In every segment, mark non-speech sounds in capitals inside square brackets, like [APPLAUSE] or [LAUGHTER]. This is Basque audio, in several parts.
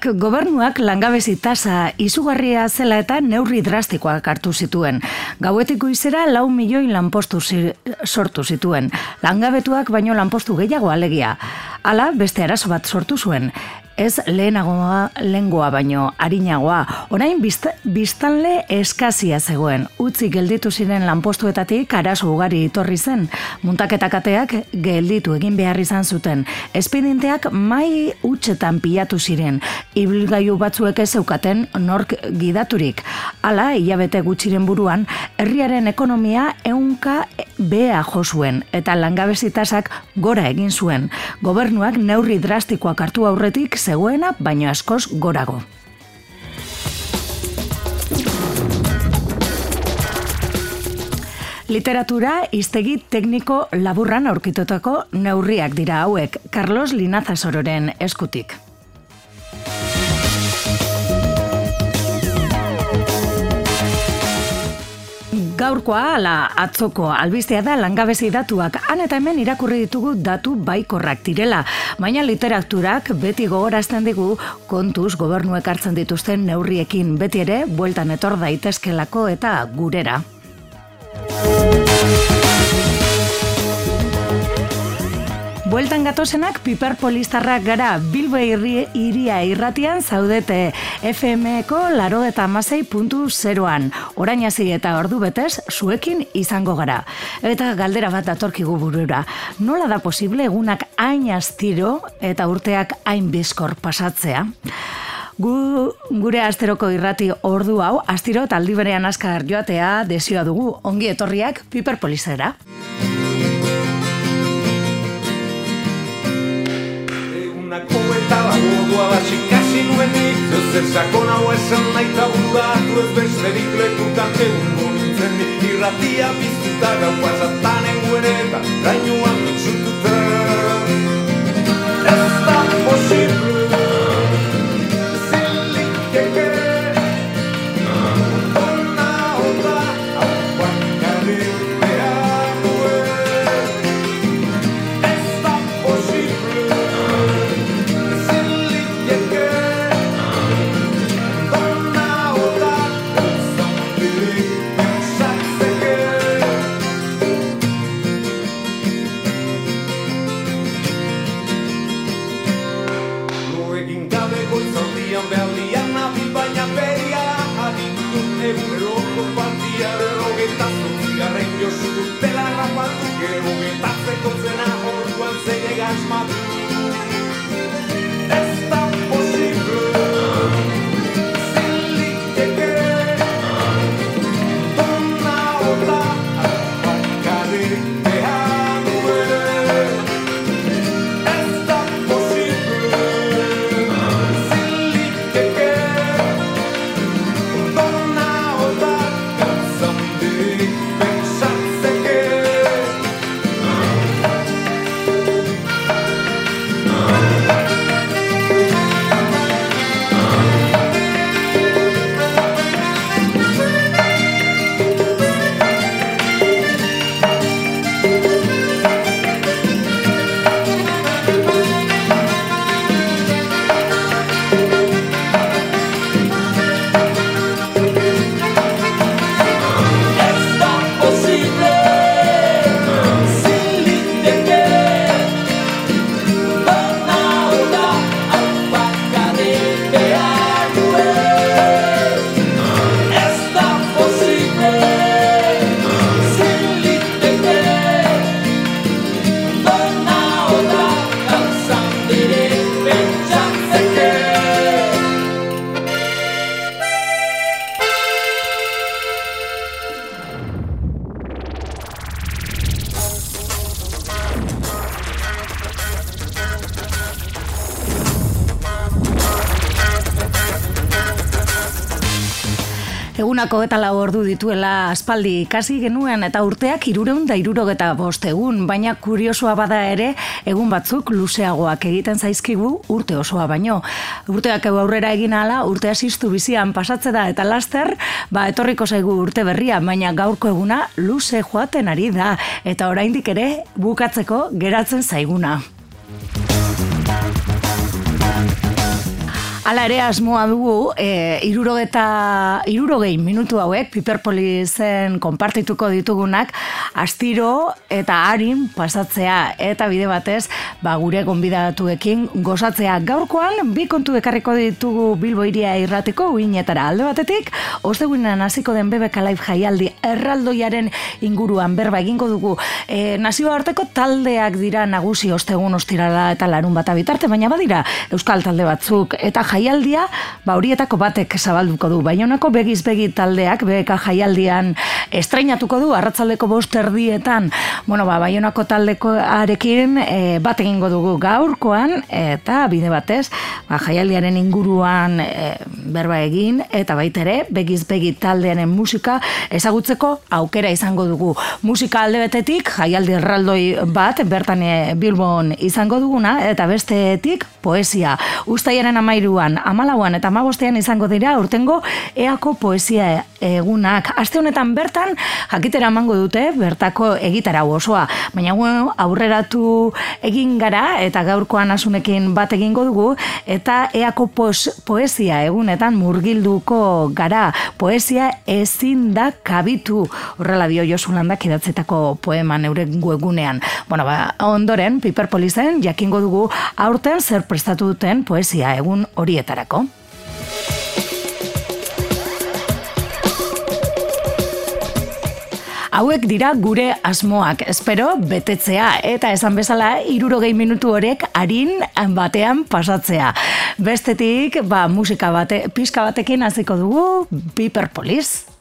Neurriak, gobernuak langabezi tasa izugarria zela eta neurri drastikoak hartu zituen. Gauetiko izera lau milioi lanpostu sortu zituen. Langabetuak baino lanpostu gehiago alegia. Hala, beste arazo bat sortu zuen ez lehenagoa lengoa baino arinagoa. Orain biztanle eskazia zegoen. Utzi gelditu ziren lanpostuetatik arazo ugari itorri zen. Muntaketakateak gelditu egin behar izan zuten. Espedienteak mai utxetan pilatu ziren. Ibilgailu batzuek ez zeukaten nork gidaturik. Hala, hilabete gutxiren buruan, herriaren ekonomia eunka bea jo zuen eta langabezitasak gora egin zuen. Gobernuak neurri drastikoak hartu aurretik zegoena baino askoz gorago. Literatura iztegi tekniko laburran aurkitutako neurriak dira hauek, Carlos Linazasororen eskutik. Gaurkoa ala atzoko. Albistea da langabezi datuak. Han eta hemen irakurri ditugu datu baikorrak direla, baina literaturak beti gogorazten digu kontuz gobernuek hartzen dituzten neurriekin. Beti ere bueltan etor daitezkelako eta gurera. Bueltan gatozenak piper polistarrak gara Bilbo iria irratian zaudete FM-eko laro eta amasei puntu zeroan. Orain eta ordu betez, zuekin izango gara. Eta galdera bat atorkigu burura. Nola da posible egunak hain astiro eta urteak hain bizkor pasatzea? Gu, gure asteroko irrati ordu hau, astiro taldi berean askar joatea desioa dugu. Ongi etorriak piper polizera. Gogua batxi kasi nuen nik Zer sakon hau esan nahi eta udatu ez besterik lekutan egun nintzen nik Irratia biztuta gau pasatan enguen eta Gainuan mitzututa Ez da posible Egunako eta lau ordu dituela aspaldi ikasi genuen eta urteak irureun da irurogeta bost egun, baina kuriosoa bada ere egun batzuk luzeagoak egiten zaizkigu urte osoa baino. Urteak aurrera egin ala, urte asistu bizian pasatze da eta laster, ba etorriko zaigu urte berria, baina gaurko eguna luze joaten ari da eta oraindik ere bukatzeko geratzen zaiguna. Ala ere asmoa dugu, e, irurogeta, irurogei minutu hauek, Piperpolizen konpartituko ditugunak, astiro eta harin pasatzea eta bide batez, ba, gure gonbidatuekin gozatzea. Gaurkoan, bi kontu ekarriko ditugu Bilbo iria irratiko, uinetara alde batetik, ostegunean hasiko den BBK Live jaialdi erraldoiaren inguruan berba egingo dugu. E, nazio harteko taldeak dira nagusi ostegun ostirala eta larun bat bitarte, baina badira Euskal talde batzuk eta jai jaialdia, ba horietako batek zabalduko du. Baionako begiz begi taldeak beka jaialdian estrainatuko du arratzaldeko bost erdietan. Bueno, ba Baionako taldekoarekin e, bat egingo dugu gaurkoan eta bide batez, ba jaialdiaren inguruan e, berba egin eta baita ere begiz begi taldearen musika ezagutzeko aukera izango dugu. Musika alde betetik jaialdi erraldoi bat bertan e, Bilbon izango duguna eta bestetik poesia. Uztaiaren amairuan amalauan eta amabostean izango dira urtengo eako poesia egunak. Aste honetan bertan, jakitera emango dute, bertako egitara osoa. Baina bueno, aurreratu egin gara eta gaurkoan asunekin bat egingo dugu, eta eako poesia egunetan murgilduko gara. Poesia ezin da kabitu horrela dio Josulandak idatzetako poema neuren guegunean. Bueno, ba, ondoren, Piperpolizen jakingo dugu aurten zer prestatu duten poesia egun hori horietarako. Hauek dira gure asmoak, espero betetzea eta esan bezala irurogei minutu horek harin batean pasatzea. Bestetik, ba, musika bate, pizka batekin hasiko dugu, Piper Police.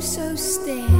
so stare.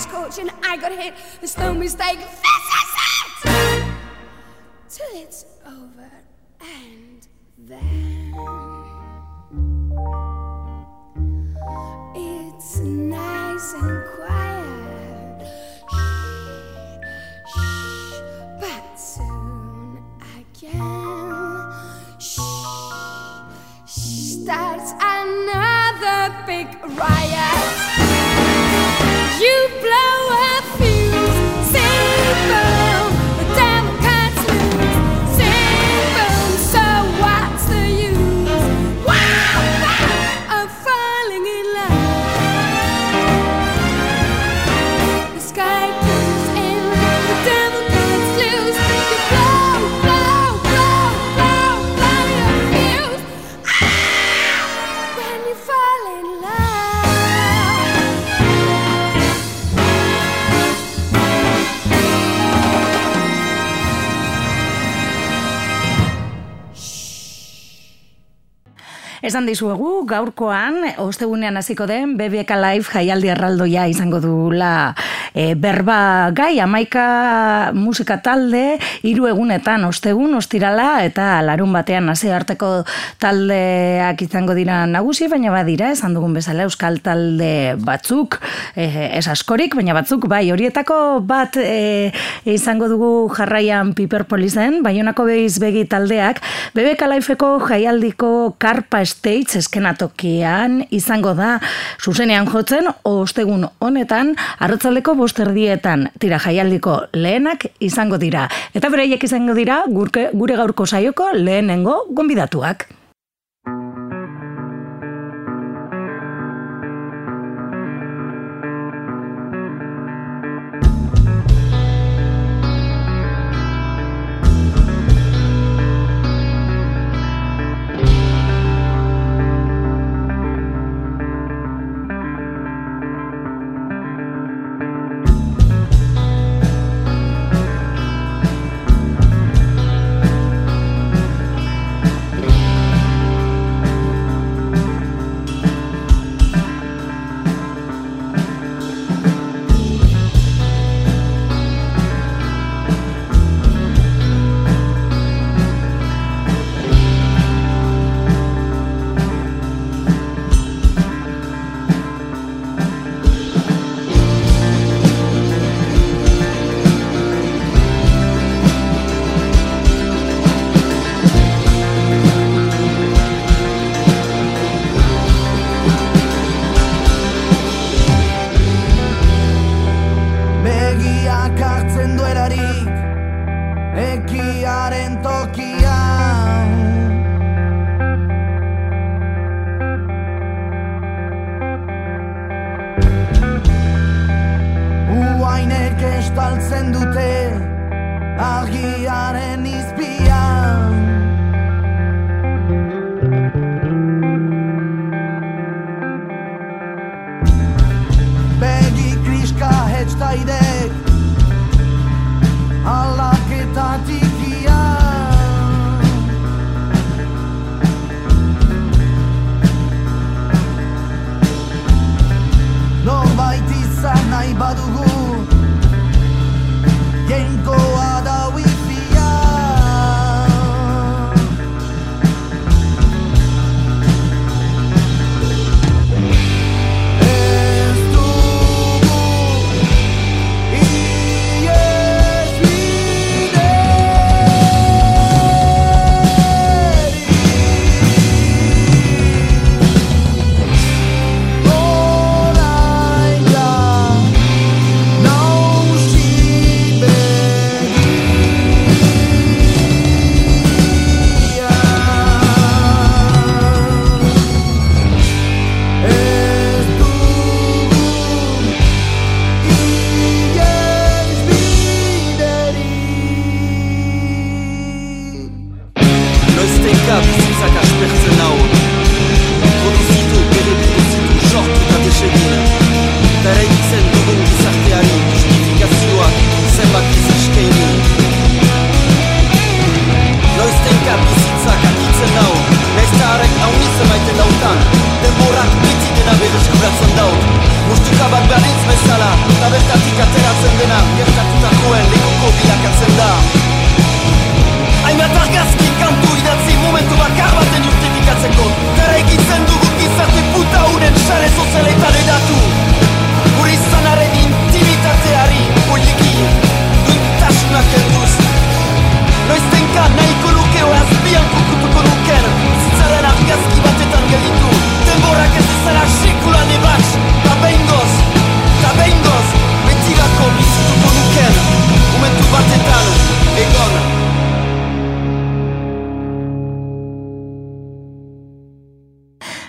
Sky is scorching, I got hit. There's no mistake. This is it. Till it's over and then. It's nice and quiet. Shh, shh, but soon again. Shh, starts another big riot. You blow Esan dizuegu, gaurkoan, ostegunean hasiko den, BBK Live jaialdi erraldoia izango dula e, berba gai, amaika musika talde, hiru egunetan ostegun, ostirala, eta larun batean hasi arteko taldeak izango dira nagusi, baina badira, esan dugun bezala, euskal talde batzuk, e, ez askorik, baina batzuk, bai, horietako bat e, izango dugu jarraian Piperpolizen, baionako behiz begi taldeak, BBK Liveko jaialdiko karpa States eskenatokian izango da zuzenean jotzen ostegun honetan arratzaldeko bosterdietan tira jaialdiko lehenak izango dira. Eta bereiek izango dira gure gaurko saioko lehenengo gonbidatuak.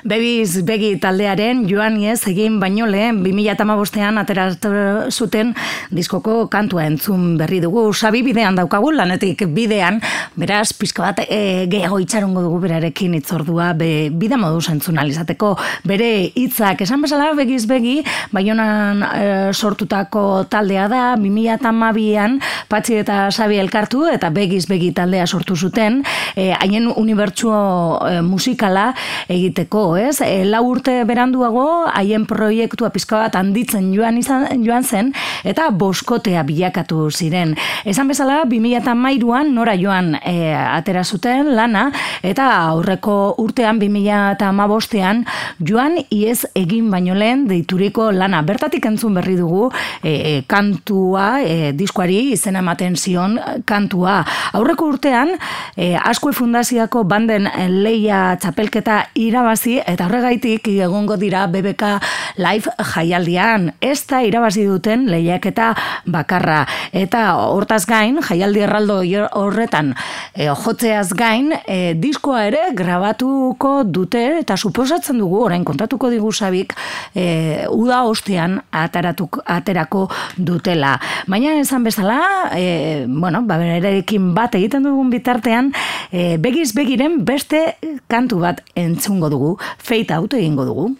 Bebiz begi taldearen joan ez egin baino lehen 2008an ateratu zuten diskoko kantua entzun berri dugu. Sabi bidean daukagu lanetik bidean, beraz pizka bat e, gehiago itxarongo dugu berarekin itzordua be, bida modu zentzun alizateko. Bere hitzak esan bezala begiz begi, baionan e, sortutako taldea da 2008an Patxi eta Sabi elkartu eta begiz begi taldea sortu zuten, eh, haien e, unibertsuo e, musikala egiteko ez? E, lau urte beranduago, haien proiektua pizka bat handitzen joan izan joan zen, eta boskotea bilakatu ziren. Esan bezala, 2008an nora joan e, atera zuten lana, eta aurreko urtean 2008an joan iez egin baino lehen deituriko lana. Bertatik entzun berri dugu e, e, kantua, e, diskuari izena ematen zion kantua. Aurreko urtean, e, Askue Fundaziako banden leia txapelketa irabazi eta horregaitik egongo dira BBK Live jaialdian. Ez da irabazi duten lehiaketa bakarra. Eta hortaz gain, jaialdi erraldo horretan e, jotzeaz gain, e, diskoa ere grabatuko dute eta suposatzen dugu, orain kontatuko digu sabik, e, uda ostean ataratuk, aterako dutela. Baina esan bezala, e, bueno, ba, bat egiten dugun bitartean, e, begiz begiren beste kantu bat entzungo dugu, fade out egingo dugu.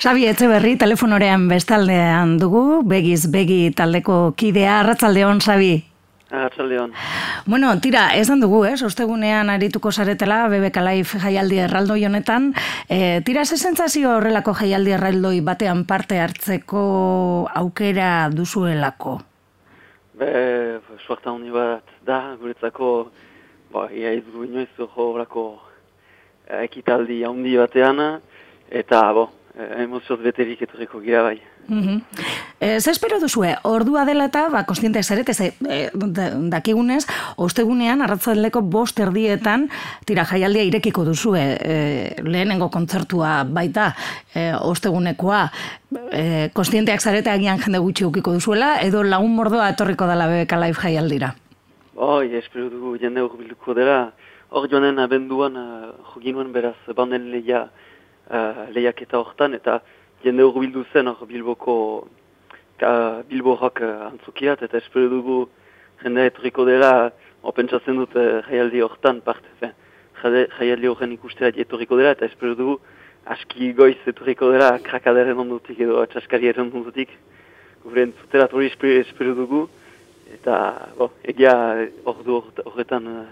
Xabi Etxeberri telefonorean bestaldean dugu, begiz begi taldeko kidea, arratzaldeon, Xabi. Arratzaldeon. Bueno, tira, esan dugu, ez, ostegunean arituko zaretela, BBK Live jaialdi erraldoi honetan. E, tira, zesentzazio horrelako jaialdi erraldoi batean parte hartzeko aukera duzuelako? Be, suartan honi bat da, guretzako, ba, ia ez du inoiz horrelako ekitaldi handi batean, eta, bo, Eh, emozioz beterik etorriko gira bai. Mm -hmm. Ez espero duzue, ordua dela eta, ba, konstienteak zarete, ze, e, dakigunez, ostegunean, arratzaleko bost erdietan, tira jaialdia irekiko duzue, e, lehenengo kontzertua baita, e, ostegunekoa, e, konstienteak zarete agian jende gutxi ukiko duzuela, edo lagun mordoa etorriko dela BBK Live jaialdira? Oi, espero dugu jende hor dela, hor joanen abenduan, uh, joginuen beraz, banden lehia, uh, lehiaketa hortan, eta jende hor bildu zen hor Bilboko uh, Bilbo rock uh, antzukiat, eta espero dugu jende etoriko dela, opentsatzen dut uh, jaialdi hortan parte, jaialdi horren ikustea etoriko dela, eta espero dugu aski goiz etoriko dela krakaderen ondutik edo atxaskariaren ondutik, gure entzutera tori espero dugu, eta bo, egia ordu horretan uh,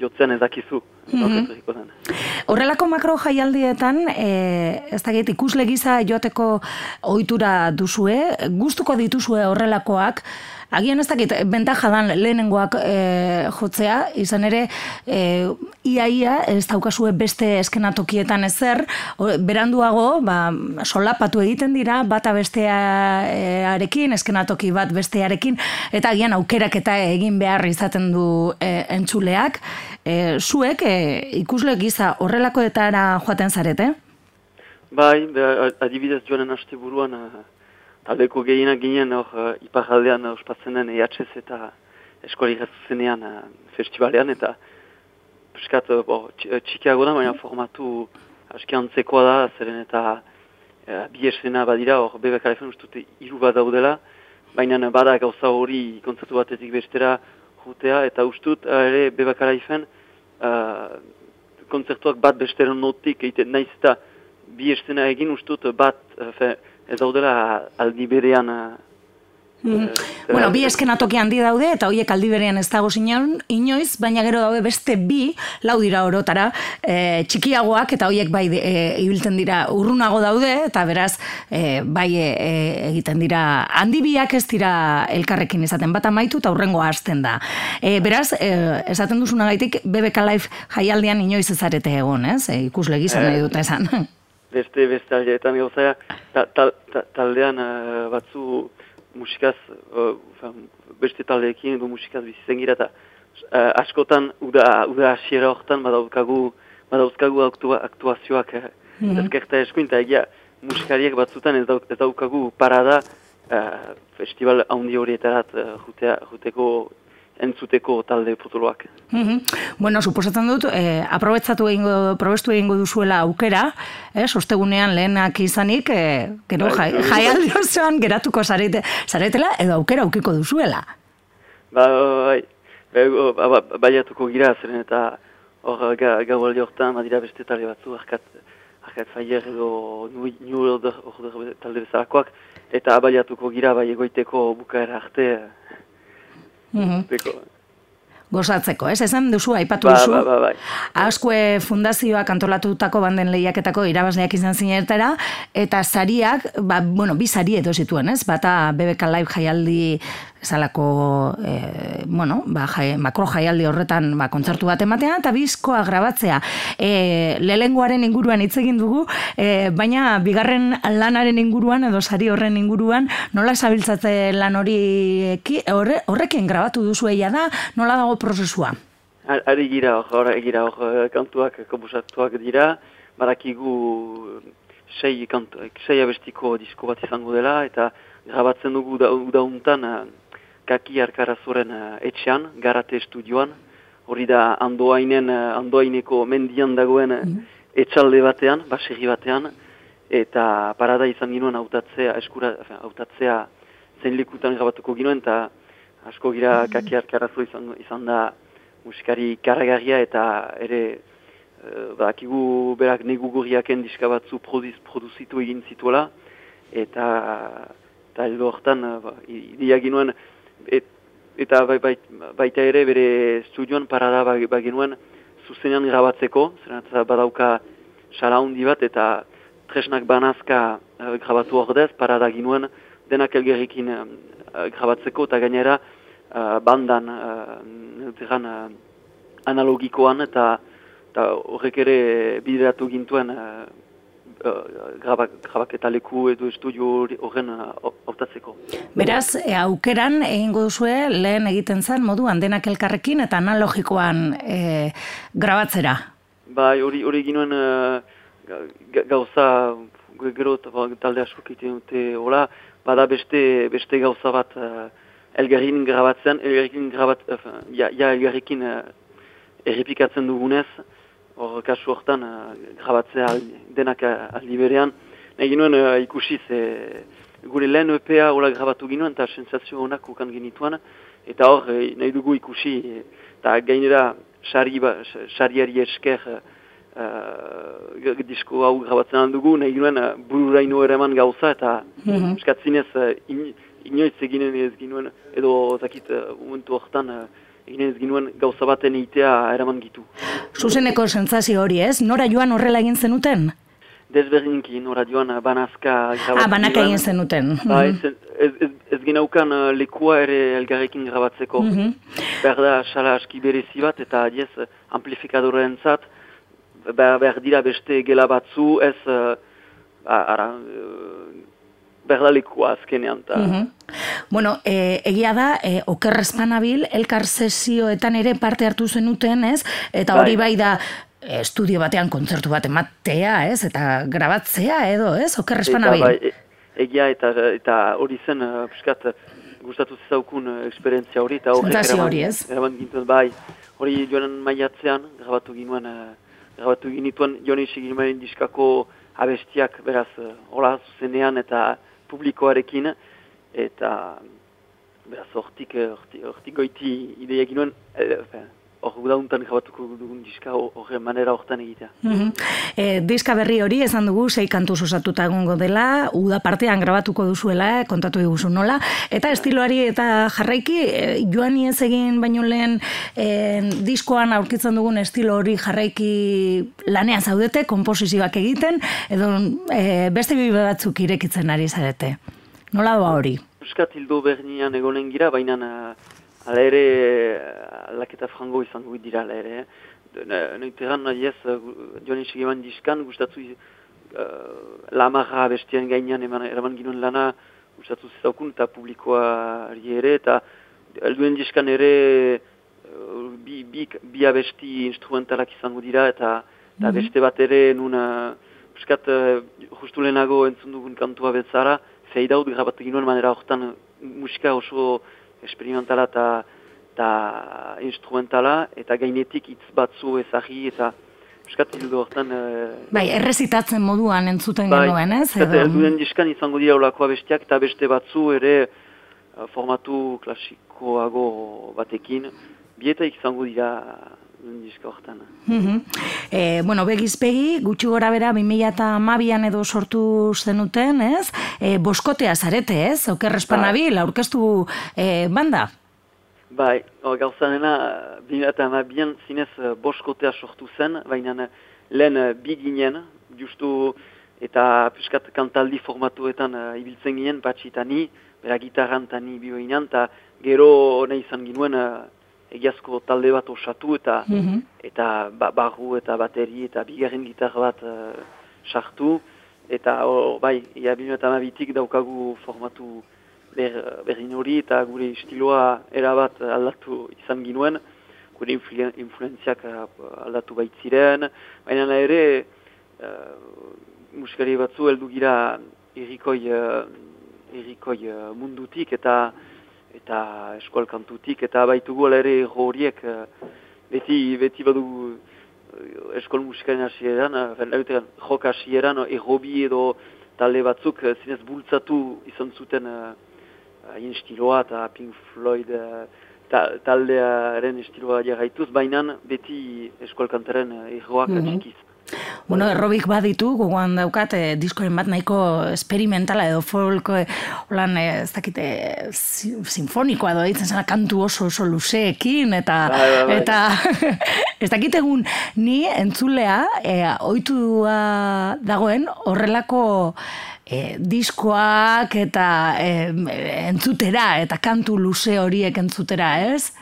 jotzen edakizu. Mm Horrelako makro jaialdietan, e, ez da ikusle giza joateko ohitura duzue, gustuko dituzue horrelakoak, Agian ez dakit, bentaja dan lehenengoak e, jotzea, izan ere, e, ia ia, ez daukazue beste eskenatokietan ezer, beranduago, ba, solapatu egiten dira, bata bestearekin, eskenatoki bat bestearekin, eta agian aukerak eta egin behar izaten du e, entzuleak. E, zuek, e, ikusle giza horrelakoetara joaten zarete? Bai, adibidez joanen haste buruan, taldeko gehienak ginen hor uh, iparaldean ospatzen den EHS eta eskuali zenean uh, festivalean eta peskat uh, txikiago da, baina formatu aski antzekoa da, zeren eta uh, bi esena badira hor bebek alefen ustute iru bat daudela, baina bada gauza hori kontzertu batetik bestera jutea eta ustut uh, ere bebek alefen uh, kontzertuak bat bestera notik egiten naiz eta bi esena egin ustut bat uh, ez daudela aldi berean... Mm. bueno, bi eskenatoki handi daude, eta horiek aldi berean ez dago zinon, inoiz, baina gero daude beste bi, lau dira orotara, e, txikiagoak, eta horiek bai e, ibiltzen dira urrunago daude, eta beraz, e, bai e, egiten dira, handi biak ez dira elkarrekin izaten, bat amaitu eta hurrengo hasten da. E, beraz, e, esaten duzuna gaitik, BBK Live jaialdian inoiz ezarete egon, ez? E, ikusle gizan nahi dute esan. beste beste aldeetan gauzaia, ta, ta, ta, taldean uh, batzu musikaz, uh, beste taldeekin edo musikaz bizitzen gira, eta uh, askotan uda, uda asiera horretan badauzkagu, badauzkagu aktua, aktuazioak mm -hmm. ezkerta eskuin, eta egia musikariak batzutan ez, dauk, ez daukagu parada uh, festival handi horietarat uh, juteko entzuteko talde potoloak. Mm Bueno, suposatzen dut, eh, aprobetzatu egingo, probestu egingo duzuela aukera, eh, sostegunean lehenak izanik, eh, gero bai, jai, jai osoan geratuko zarete, zaretela, edo aukera aukiko duzuela. Ba, bai, bai, ba, ba, baiatuko gira, zeren eta hor gau aldi horretan, badira beste talde batzu, arkat, arkat faier edo order, order talde bezalakoak, eta baiatuko gira, bai egoiteko bukaera arte, Mm Gozatzeko, ez? Esan duzu, aipatu ba, duzu. Ba, ba, bai. Askue fundazioak antolatutako banden lehiaketako irabazleak izan zinertara, eta sariak, ba, bueno, bi sari edo zituen, ez? Bata BBK Live jaialdi zalako e, bueno, ba, jai, makro jaialdi horretan ba, kontzertu bat ematea eta bizkoa grabatzea. E, lehenguaren inguruan hitz egin dugu, e, baina bigarren lanaren inguruan edo sari horren inguruan nola zabiltzatze lan hori horre, horrekin grabatu duzu eia da, nola dago prozesua? Ari gira, hor, gira, hor, kantuak kompusatuak dira, barakigu sei, kantu, sei abestiko disko bat izango dela, eta grabatzen dugu dauntan kaki arkarazoren uh, etxean, garate estudioan, hori da andoainen, uh, andoaineko mendian dagoen mm. etxalde batean, baserri batean, eta parada izan ginoen hautatzea, eskura, hautatzea zen likutan grabatuko ginoen, eta asko gira mm. Kaki arkarazo izan, izan da musikari karagarria eta ere badakigu berak negu gurriaken diska batzu produz, produzitu egin zituela, eta eta edo hortan ba, idea ginuen, et, eta bai, bai, baita ere bere estudioan parada ba, ginuen zuzenean grabatzeko, zer badauka sala handi bat, eta tresnak banazka uh, grabatu ordez, parada ginuen denak elgerrikin uh, grabatzeko, eta gainera uh, bandan, uh, analogikoan, eta horrek ere bideratu gintuen uh, grabak, grabak eta leku edo estudio horren hautatzeko. Beraz, e, aukeran egingo duzue lehen egiten zen moduan denak elkarrekin eta analogikoan e, grabatzera? Bai, hori hori ginuen gauza gero talde asko kiten dute hola, bada beste, beste gauza bat uh, elgarrin grabatzen, elgarrin grabat, uh, ja, ja elgarrikin uh, errepikatzen dugunez, hor kasu hortan uh, grabatzea denak aldi berean. Nahi ginuen uh, ikusi ze gure lehen EPA hola grabatu ginuen eta sensazio honak ukan genituan. Eta hor eh, nahi dugu ikusi eta gainera sari ba, sariari esker uh, disko hau grabatzen aldugu. Nahi ginuen uh, bururaino ere eman gauza eta mm -hmm. eskatzinez uh, in, inoiz eginen ez ginuen edo zakit uh, momentu hortan uh, eginen ez ginuen gauza baten eitea eraman gitu. Zuzeneko sentzazio hori ez? Nora joan horrela egin zenuten? Desberdinki, nora joan banazka. Ah, banaka egin zenuten. Ba, ez, ez, ez, ez ginaukan uh, lekua ere elgarrekin grabatzeko. Mm -hmm. Berda, xala aski berezi bat eta adiez amplifikadoren zat, behar dira beste gela batzu, ez, uh, ara, uh, berda lekua azkenean. Ta. Mm -hmm. Bueno, e, egia da, e, okerrezpanabil, elkar sesioetan ere parte hartu zenuten, ez? Eta hori bai, bai da, estudio batean kontzertu bat ematea, ez? Eta grabatzea edo, ez? Okerrezpanabil. Bai, e, egia eta eta hori zen, uh, piskat, gustatu zezaukun uh, esperientzia hori, eta hori hori, ez? Eraman gintuen, bai, hori joanen maiatzean, grabatu ginuen, uh, grabatu ginituen, joan isi diskako abestiak, beraz, hola, zuzenean eta publikoarekin, eta beraz hortik, eh, hortik, goiti ideia ginuen, eh, hor gudauntan jabatuko dugun diska horre manera hortan egitea. Mm diska berri hori esan dugu, sei kantu osatuta egongo dela, uda partean grabatuko duzuela, kontatu diguzu nola, eta estiloari eta jarraiki, e, joan ez egin baino lehen e, diskoan aurkitzen dugun estilo hori jarraiki lanean zaudete, komposizioak egiten, edo e, beste bibe batzuk irekitzen ari zarete. Nola doa hori? Euskat hildo bernian egonen gira, baina ala ere laketa frango izango dira ala ere. Noiteran nahi ez, joan esik eman diskan, gustatu uh, lamarra bestian gainean eman, eraman ginoen lana, gustatu zizaukun eta publikoa ere, eta elduen diskan ere bi, bi, bi abesti instrumentalak izango dira, eta, eta mhm. beste bat ere nuna, Euskat, uh, justu lehenago entzun dugun kantua betzara, zei daud grabat ginoen manera horretan musika oso experimentala eta instrumentala eta gainetik hitz batzu ezagi eta muskat hildo horretan... Uh, bai, errezitatzen moduan entzuten bai, genuen, ez? Bai, elduen diskan izango dira olakoa bestiak eta beste batzu ere uh, formatu klasikoago batekin. Bietaik izango dira diska hortan. Mm -hmm. e, bueno, begizpegi, gutxi gora bera, 2000 eta mabian edo sortu zenuten, ez? E, boskotea zarete, ez? Okerrespanabi, bai. laurkestu e, banda? Bai, gauzanena, 2000 eta mabian zinez boskotea sortu zen, baina lehen bi ginen, justu eta piskat kantaldi formatuetan uh, ibiltzen ginen, batxitani, bera gitarran tani bioinan, eta gero nahi izan ginuen egiazko talde bat osatu eta mm eta ba, barru eta bateri eta bigarren gitar bat uh, sartu. Eta oh, bai, ia mabitik daukagu formatu ber, berrin hori eta gure estiloa erabat aldatu izan ginuen. Gure influenziak uh, aldatu baitziren. Baina ere uh, musikari batzu heldu gira errikoi, uh, errikoi uh, mundutik eta eta eskual kantutik, eta baitugu ere horiek, uh, beti, beti badu uh, eskual musikaren hasieran, uh, jok hasieran, errobi edo talde batzuk uh, zinez bultzatu izan zuten uh, uh, stiloa eta Pink Floyd, uh, ta, taldearen estiloa jarraituz, baina beti eskualkantaren erroak mm txikiz. Bueno, errobik baditu, gogoan daukat, eh, diskoren bat nahiko experimentala edo folk, eh, holan, eh, ez dakite, si, sinfonikoa edo ditzen zena kantu oso oso luzeekin, eta, Bai, bai, bai. eta [LAUGHS] ez dakite egun ni entzulea, eh, oitua dagoen horrelako eh, diskoak eta eh, entzutera, eta kantu luze horiek entzutera, ez?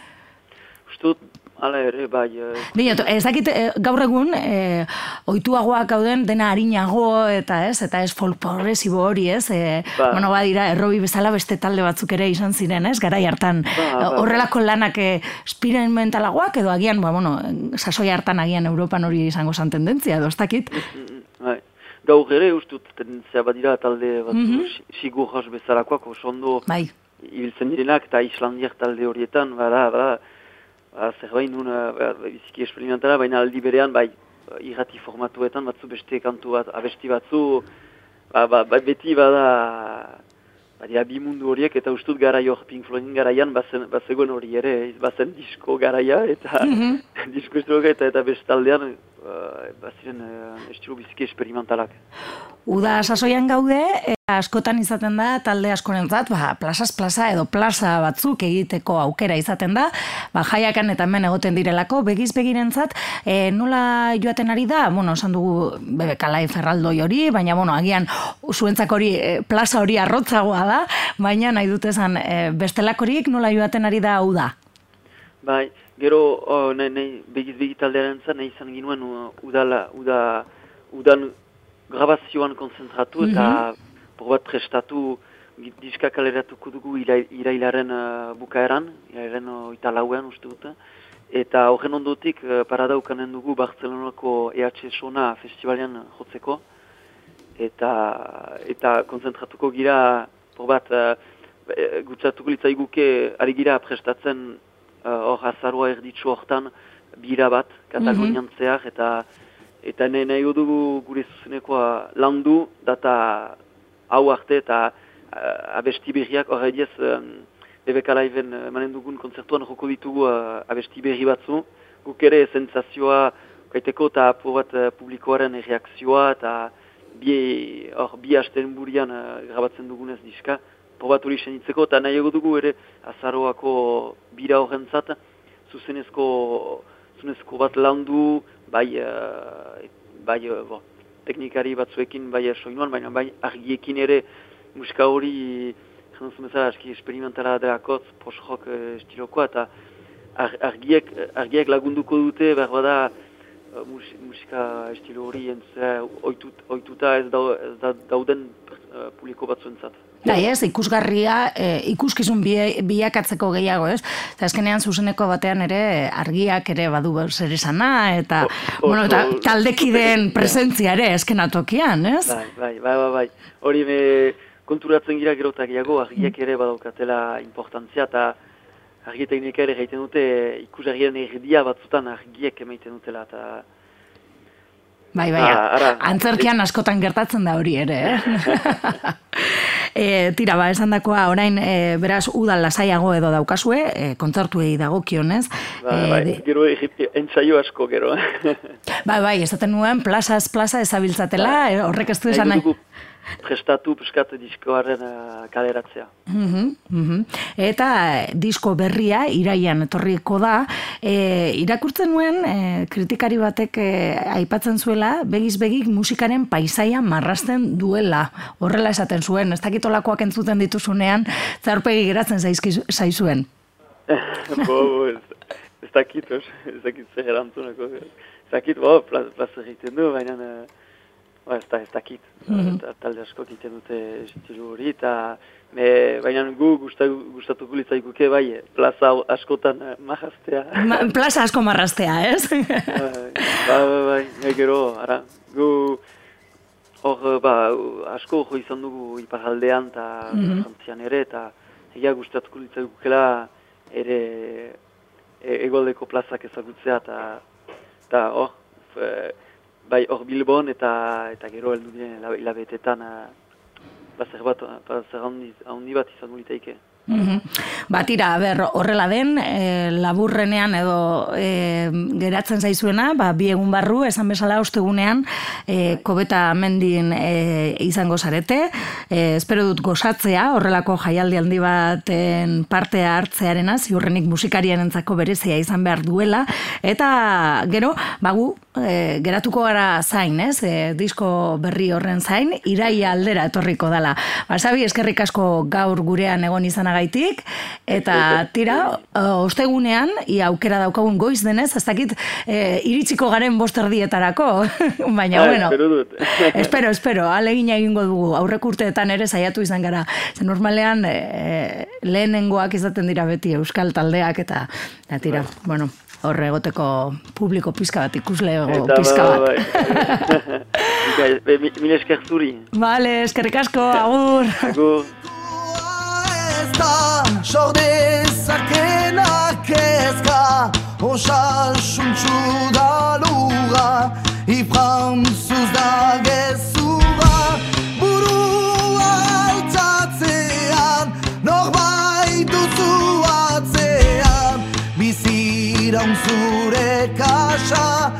Ustut, ala ere, bai, eh, Diot, ez dakit eh, gaur egun eh, ohituagoak gauden dena harinago eta ez eta ez folk progresibo hori, ez? Eh, Ba. Bueno, badira, errobi bezala beste talde batzuk ere izan ziren, ez? Garai hartan Ba, ba, ba. horrelako lanak eh, experimentalagoak edo agian, ba, bueno, sasoi hartan agian Europan hori izango zan tendentzia, edo ez dakit? mm, bai. Gaur ere, ustut, tendentzia badira talde Mhm. mm sigur jas bezalakoak, oso ondo Bai. ibiltzen direnak, eta Islandiak talde horietan, bada, bada, ba, zerbait nun, ba, biziki esperimentala, baina aldi berean, bai, irrati formatuetan, batzu beste kantu bat, abesti batzu, ba, ba, ba, beti bada, badira bi mundu horiek, eta ustut garai hor Pink Floydin garaian, bazen, bazegoen hori ere, bazen disko garaia, eta [LAUGHS] disko estiloka, eta, eta bestaldean, uh, baziren uh, estilo biziki esperimentalak. Uda sasoian gaude, e, askotan izaten da talde askorentzat, ba, plazas plaza edo plaza batzuk egiteko aukera izaten da, ba, jaiakan eta hemen egoten direlako, begiz begirentzat, e, nola joaten ari da, bueno, esan dugu bebe kalai ferraldoi hori, baina, bueno, agian zuentzak hori, e, plaza hori arrotzagoa da, baina nahi dut esan, e, bestelakorik nola joaten ari da hau da. Bai, gero, oh, nahi, nahi, begiz begitaldearen nahi izan ginuen uh, udala, uda, udan grabazioan konzentratu eta por bat prestatu diska kaleratuko dugu ira- irailaren uh, bukaeran, irailaren uh, oita lauean uste dut. Eta horren ondotik uh, paradaukanen dugu Barcelonako EH Sona festivalean jotzeko. Eta, eta konzentratuko gira, por bat, uh, e, gutzatuko litzaiguke ari gira prestatzen hor azaroa erditzu hortan bira bat, Katalonian zehar, eta eta nahi nahi dugu gure zuzenekoa landu, data hau arte eta uh, abesti berriak hor ediez um, Bebeka Live-en uh, manen dugun konzertuan joko ditugu uh, abesti berri batzu, guk ere sensazioa kaiteko eta apur bat uh, publikoaren reakzioa eta bi, hor, bi hasten burian uh, grabatzen dugunez diska, probat hori senitzeko, eta nahi dugu ere azaroako bira horrentzat, zuzenezko, zuzenezko bat landu, bai, uh, bai uh, bo, teknikari batzuekin bai soinuan, baina bai argiekin ere musika hori, jantzun bezala, aski esperimentala delakotz, post-rock uh, estilokoa, eta ar, argiek, argiek lagunduko dute, behar bada, mus- musika estilo hori entzera oitut, oituta ez, dau, ez da, dauden uh, publiko batzuentzat. Bai, ez, ikusgarria, e, ikuskizun bilakatzeko gehiago, ez? Eta azkenean zuzeneko batean ere argiak ere badu zer esana, eta, O- bueno, eta taldekideen [LAUGHS] presentzia ere esken tokian, ez? Bai, bai, bai, bai, bai. Hori me konturatzen gira gero eta gehiago, argiek ere badaukatela importantzia, eta argi teknika ere gaiten dute ikusarrien erdia batzutan argiek emaiten dutela, eta Bai, bai, Ah, antzerkian askotan gertatzen da hori ere, eh? [LAUGHS] e, tira, ba, esan dakoa, orain, e, beraz, udal lasaiago edo daukazue, e, kontzertuei dagokionez. bai, e, bai, de- gero entsaio asko gero. bai, bai, esaten nuen, plazaz plaza ezabiltzatela, e, horrek ez du esan Nahi prestatu piskat diskoaren uh, kaleratzea. Mhm, mhm. Eta eh, disko berria iraian etorriko da. E, irakurtzen nuen e, kritikari batek e, aipatzen zuela begiz begik musikaren paisaia marrasten duela. Horrela esaten zuen, ez dakitolakoak entzuten dituzunean, zaurpegi geratzen zaizkizu- zaizuen. [LAUGHS] bo, ez, ez dakit, ez dakit zer erantzunako. Ez dakit, bo, plaz, plaza egiten du, baina uh, ba, ez, da, ez dakit. Ta- Talde asko egiten dute estilu hori, eta me, baina gu gusta, gustatuko litzaiguke bai, plaza askotan uh, majaztea. Ma, plaza asko marrastea, ez? [LAUGHS] Bai, bai, bai, bai, gero, ara, gu, hor, eh, ba, asko jo izan dugu iparaldean eta frantzian ere, eta egia gustatuko litzaigukela ere e, egoldeko plazak ezagutzea, eta, eta hor, f- bai, hor Bilbon, eta, eta gero heldu diren hila- hilabetetan, eh, zer bat, ba, zer handi, handi bat izango litaike. Mm Ba, ber, horrela den, e, laburrenean edo e, geratzen zaizuena, ba, bi egun barru, esan bezala ostegunean, e, kobeta mendin e, izango zarete, e, espero dut gozatzea, horrelako jaialdi handi baten partea hartzearena, ziurrenik musikarien entzako berezia izan behar duela, eta gero, bagu, e, geratuko gara zain, ez? E, disko berri horren zain, irai aldera etorriko dala. Basabi, eskerrik asko gaur gurean egon izanagaitik, eta tira, ostegunean, ia aukera daukagun goiz denez, ez dakit e, iritsiko garen bosterdietarako, [LAUGHS] baina, ah, bueno, espero, [LAUGHS] espero, espero, alegin egingo dugu, aurrek urteetan ere saiatu izan gara, zen normalean e, lehenengoak izaten dira beti euskal taldeak, eta, eta tira, bai. bueno, horre egoteko publiko pizka bat, ikusle pizka bat. Bai, [LAUGHS] bai. Mil esker zuri. Vale, eskerrik asko, agur. Agur. Sorde zakena kezka Osal suntxu da luga Ifrantzuz da gezura Burua altzatzean Norbait duzu atzean Biziraun zure kasa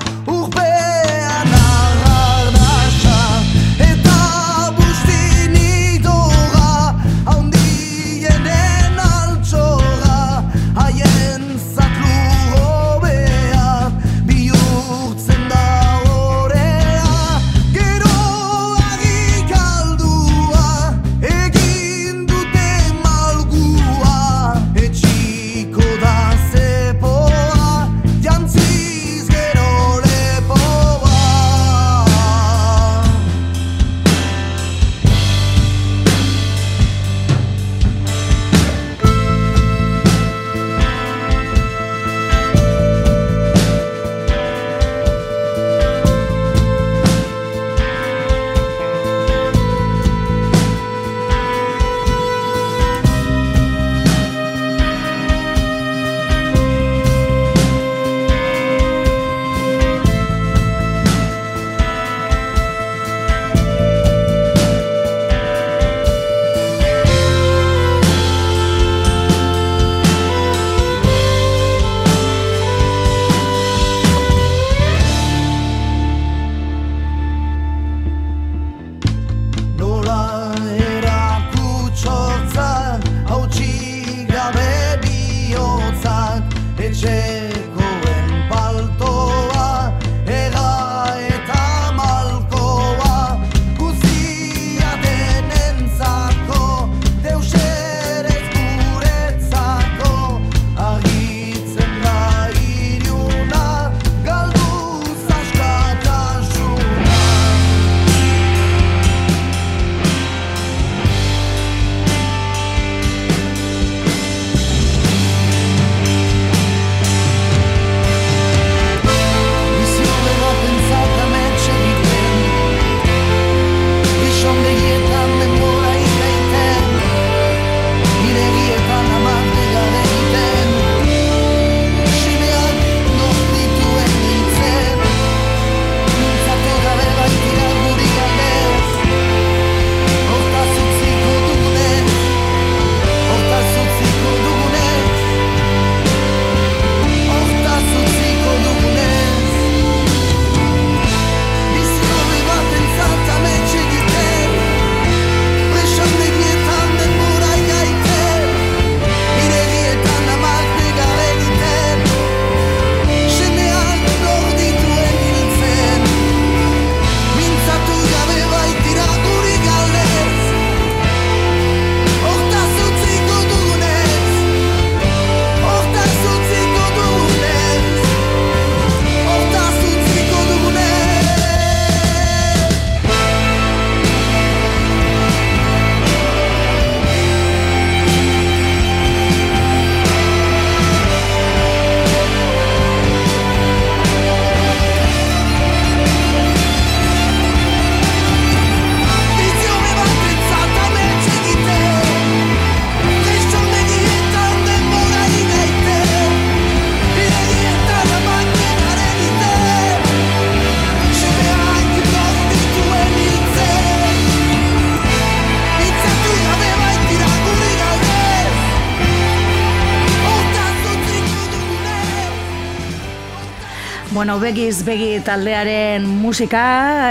Bueno, begiz begi taldearen musika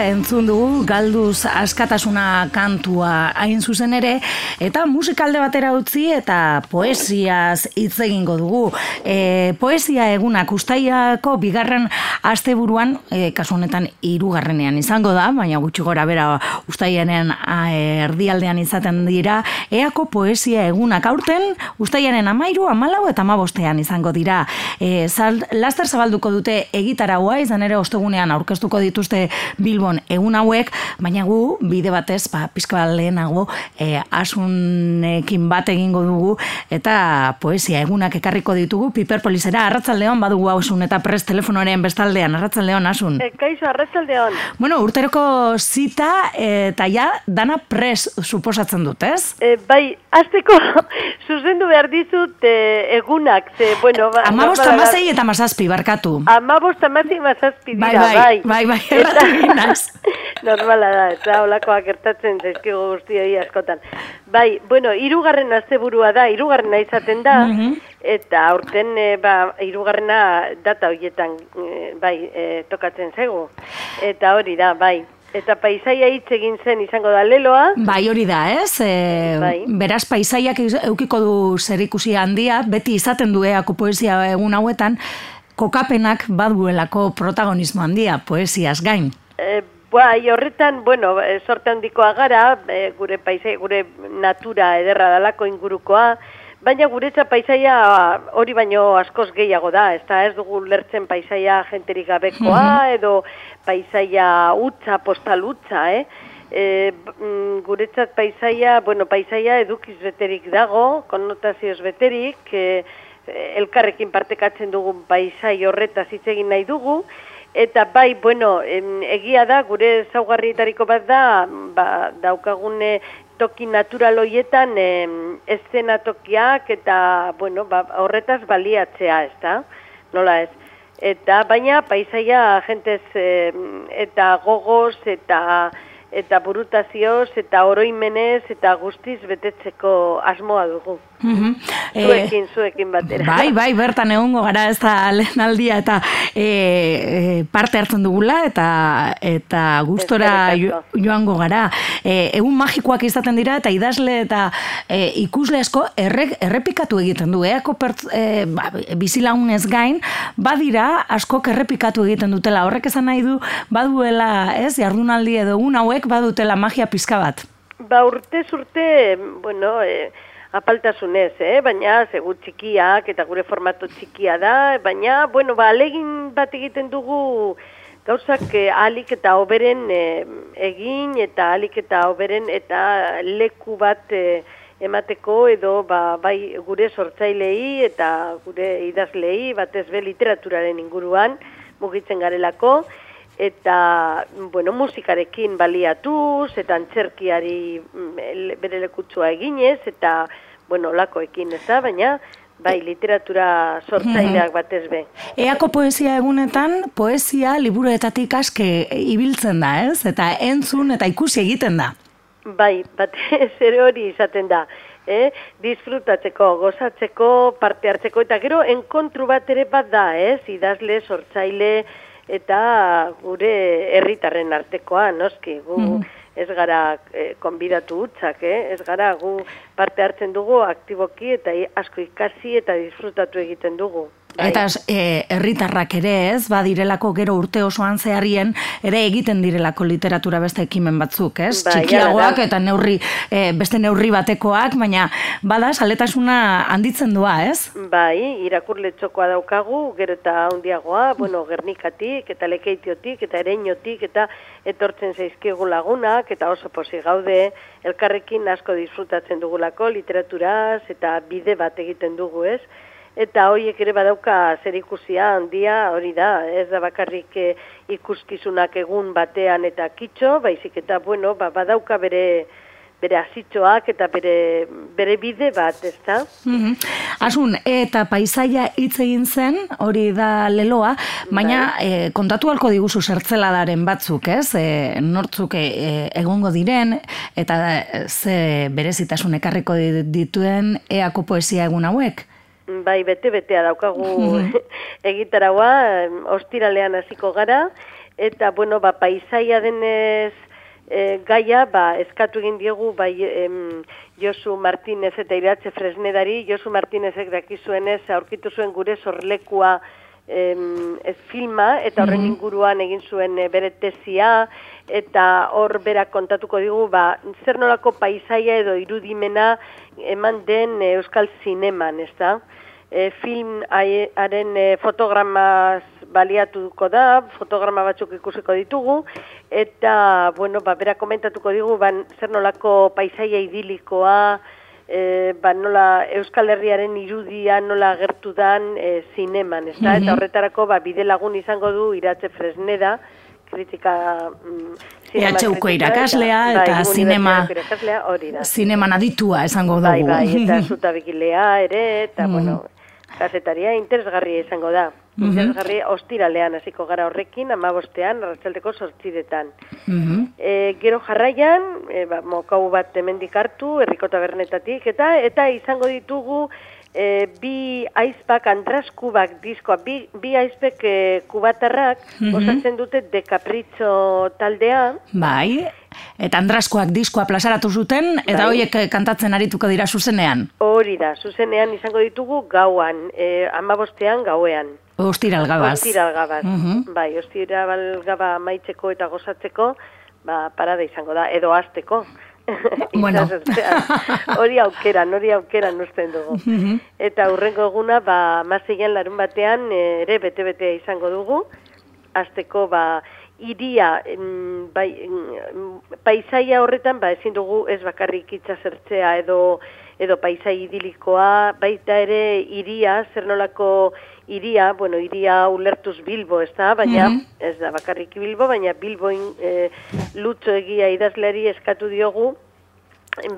entzun dugu galduz askatasuna kantua hain zuzen ere eta musikalde batera utzi eta poesiaz hitz egingo dugu. E, poesia egunak ustaiako bigarren asteburuan e, kasu honetan hirugarrenean izango da, baina gutxi gora bera ustaianen erdialdean izaten dira eako poesia egunak aurten ustaiaren amairu, amalau eta amabostean izango dira. E, zal, laster zabalduko dute egit egitaraua izan ere ostegunean aurkeztuko dituzte Bilbon egun hauek, baina gu bide batez, ba, pizka lehenago e, asunekin bat egingo dugu eta poesia egunak ekarriko ditugu Piperpolisera arratzaldeon badugu asun eta prest telefonoaren bestaldean arratzaldeon asun. E, kaixo arratzaldeon. Bueno, urteroko zita eta ja dana pres suposatzen dut, ez? E, bai, azteko [LAUGHS] zuzendu behar dizut e, egunak, ze, bueno... Ba, Amabost amazei eta mazazpi, barkatu. Amabost amazei mazazpi bai, dira, bai. Bai, bai, bai, [LAUGHS] Normala da, eta olakoak gertatzen zaizkigo guztioi askotan. Bai, bueno, irugarren asteburua da, irugarrena izaten da, mhm. eta aurten, e, ba, irugarrena data horietan, e, bai, e, tokatzen zego. Eta hori da, bai. Eta paisaia hitz egin zen izango da leloa. Bai, hori da, ez? E, bai. Beraz, paisaiak eukiko du zer handia, beti izaten dueako poesia egun hauetan, kokapenak baduelako protagonismo handia, poesiaz gain. E, bai, horretan, bueno, e, sorte handikoa gara, e, gure paisai, gure natura ederra dalako ingurukoa, baina guretza paisaia hori baino askoz gehiago da, ez da ez dugu lertzen paisaia jenterik gabekoa, mhm. edo paisaia utza, postal utza, eh? E, guretzat paisaia, bueno, paisaia edukiz beterik dago, konnotazioz beterik, e, elkarrekin partekatzen dugun paisai horretaz hitz egin nahi dugu eta bai, bueno, egia da gure zaugarrietariko bat da, ba, daukagune toki natural hoietan eszenatokiak eta bueno, ba, horretaz baliatzea, ez da? Nola ez? Eta baina paisaia jentez eta gogoz eta eta burutazioz eta oroimenez eta guztiz betetzeko asmoa dugu. Mm zuekin, zuekin batera. Bai, bai, bertan egongo gara ez da lehen aldia eta e, parte hartzen dugula eta eta gustora joango gara. E, egun magikoak izaten dira eta idazle eta e, ikusle asko errepikatu egiten du. Eako pertz, e, ba, bizilaunez gain, badira asko errepikatu egiten dutela. Horrek esan nahi du, baduela, ez, jardunaldi edo egun hauek badutela magia pizka bat. Ba, urte zurte, bueno, e, apaltasunez, eh? baina segur txikiak eta gure formato txikia da, baina, bueno, ba, alegin bat egiten dugu gauzak eh, alik eta oberen eh, egin eta alik eta oberen eta leku bat eh, emateko edo ba, bai gure sortzailei eta gure idazlei batez be literaturaren inguruan mugitzen garelako eta bueno, musikarekin baliatuz eta antzerkiari mm, bere lekutsua eginez eta bueno, lakoekin ez da, baina bai literatura sortzaileak batez be. Eako poesia egunetan poesia liburuetatik aske ibiltzen da, ez? Eta entzun eta ikusi egiten da. Bai, batez ere hori izaten da. Eh? disfrutatzeko, gozatzeko, parte hartzeko, eta gero enkontru bat ere bat da, ez? idazle, sortzaile, eta gure herritarren artekoa, noski, gu mm. ez gara eh, konbidatu utzak, eh? ez gara gu parte hartzen dugu aktiboki eta asko ikasi eta disfrutatu egiten dugu. Bai. Eta e, herritarrak ere ez, badirelako gero urte osoan zeharrien, ere egiten direlako literatura beste ekimen batzuk, ez? Bai, Txikiagoak eta neurri, e, beste neurri batekoak, baina bada saletasuna handitzen doa, ez? Bai, irakurle txokoa daukagu, gero eta handiagoa, bueno, gernikatik, eta lekeitiotik, eta ereinotik, eta etortzen zaizkigu lagunak, eta oso posi gaude, elkarrekin asko disfrutatzen dugulako literaturaz, eta bide bat egiten dugu, ez? Eta horiek ere badauka zer ikusia handia hori da, ez da bakarrik eh, ikuskizunak egun batean eta kitxo, baizik eta bueno, ba, badauka bere bere azitxoak eta bere, bere bide bat, ez da? Mm Asun, eta paisaia hitz egin zen, hori da leloa, baina bai. e, kontatu halko diguzu zertzeladaren batzuk, ez? E, nortzuk e, egongo diren, eta ze berezitasun ekarriko dituen eako poesia egun hauek? Bai, bete-betea daukagu [LAUGHS] egitaraua, em, ostiralean hasiko gara, eta, bueno, ba, paisaia denez e, gaia, ba, eskatu egin diegu, bai, em, Josu Martinez eta Iratze Fresnedari, Josu Martinezek dakizuenez aurkitu zuen gure sorlekua em, ez filma, eta horren inguruan egin zuen e, bere tesia, eta hor berak kontatuko digu, ba, zer nolako paisaia edo irudimena eman den e, Euskal Zineman, ez da? E, film haie- haren e, fotogramaz baliatuko da, fotograma batzuk ikusiko ditugu, eta, bueno, ba, berak komentatuko digu, ban, zer nolako paisaia idilikoa, e, ba, nola Euskal Herriaren irudia nola agertu dan e, zineman, ez da? Eta horretarako ba, bide lagun izango du iratze fresneda, kritika... Mm, zinema EHUko kritika, irakaslea bai, eta zinema- unibertsitateko irakaslea hori da. Zineman aditua esango dugu. Bai, bai, eta [LAUGHS] zutabikilea ere, eta, bueno, kasetaria interesgarria izango da. Interesgarria ostiralean hasiko gara horrekin, amabostean, arratsaldeko sortziretan. Mhm. E, gero jarraian, e, ba, mokau bat hemendik hartu, herriko tabernetatik, eta eta izango ditugu e, bi aizpak andraskubak diskoa, bi, bi aizpek e, kubatarrak osatzen dute de Capriccio taldea, Bai, eta Andraskoak diskoa plazaratu zuten, eta Bai. hoiek eh, kantatzen arituko dira zuzenean. hori da, zuzenean izango ditugu gauan, e, amabostean gauean. Ostiral gabaz. Ostiral gabaz. Mhm. Bai, ostiral gaba maitzeko eta gozatzeko, ba, parada izango da, edo azteko. [LAUGHS] Bueno. Hori aukeran, hori aukeran usten dugu. Mhm. Eta hurrengo eguna, ba, mazeian larun batean eh, ere bete-betea izango dugu. Azteko, ba, iria, em, bai, em, paisaia horretan, ba, ezin dugu ez bakarrik itxasertzea edo edo paisai idilikoa, baita ere iria, zer nolako iria, bueno, iria ulertuz Bilbo, ez da, baina, ez da bakarrik Bilbo, baina Bilboin e, lutzo egia idazleari eskatu diogu,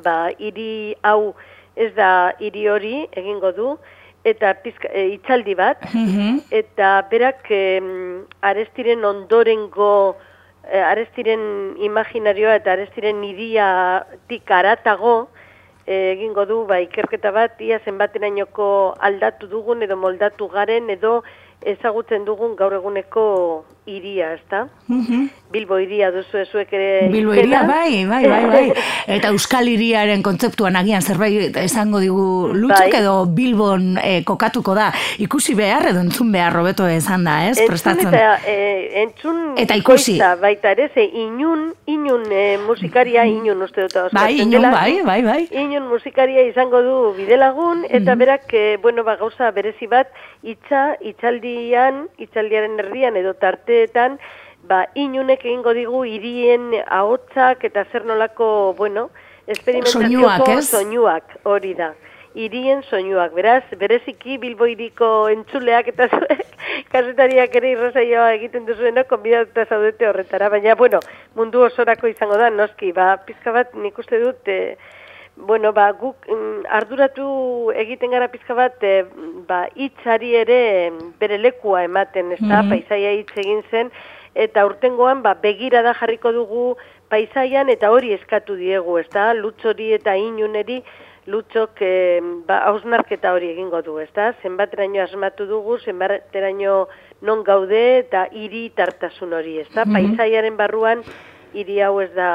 ba, hiri hau ez da hiri hori egingo du, eta pizka, e, itzaldi bat, Mhm. eta berak em, arestiren ondorengo, e, arestiren imaginarioa eta arestiren iriatik aratago, e, egingo du ba, ikerketa bat, ia zenbaterainoko aldatu dugun edo moldatu garen edo ezagutzen dugun gaur eguneko iria, ezta? Mhm. Bilbo iria duzu zuek ere Bilbo iria, bai, bai, bai, bai. [LAUGHS] Eta Euskal Hiriaren kontzeptuan agian zerbait esango digu lutzuk Bai. edo Bilbon eh, kokatuko da. Ikusi behar edo entzun behar robeto esan da, ez? Entzun Prestatzen. eta, e, entzun Eta ikusi. bikoitza baita ere, ze inun, inun e, musikaria, inun uste dut Bai, inun, dela. bai, bai, bai. Inun musikaria izango du bidelagun, eta berak, e, bueno, ba, gauza berezi bat, itza, itzaldian, itzaldiaren erdian edo tarteetan, ba, inunek egingo digu hirien ahotsak eta zer nolako, bueno, esperimentazioko Soinuak, hori da. Hirien soinuak, beraz, bereziki Bilbo hiriko entzuleak eta zuek, [LAUGHS] kasetariak ere irrasaioa egiten duzuena, konbidatuta zaudete horretara, baina, bueno, mundu osorako izango da, noski, ba, pizka bat nik uste dut, e, bueno, ba, guk mm, arduratu egiten gara pizka bat, e, ba, hitzari ere bere lekua ematen, ez da, paisaia hitz egin zen, eta urtengoan, ba, begirada jarriko dugu paisaian, eta hori eskatu diegu, ez da, lutzori eta inuneri, lutzok e, ba, hausnarketa hori egingo du, ez da? Zenbateraino asmatu dugu, zenbateraino non gaude eta hiri tartasun hori, ez da? Paisaiaren barruan hiri hau ez da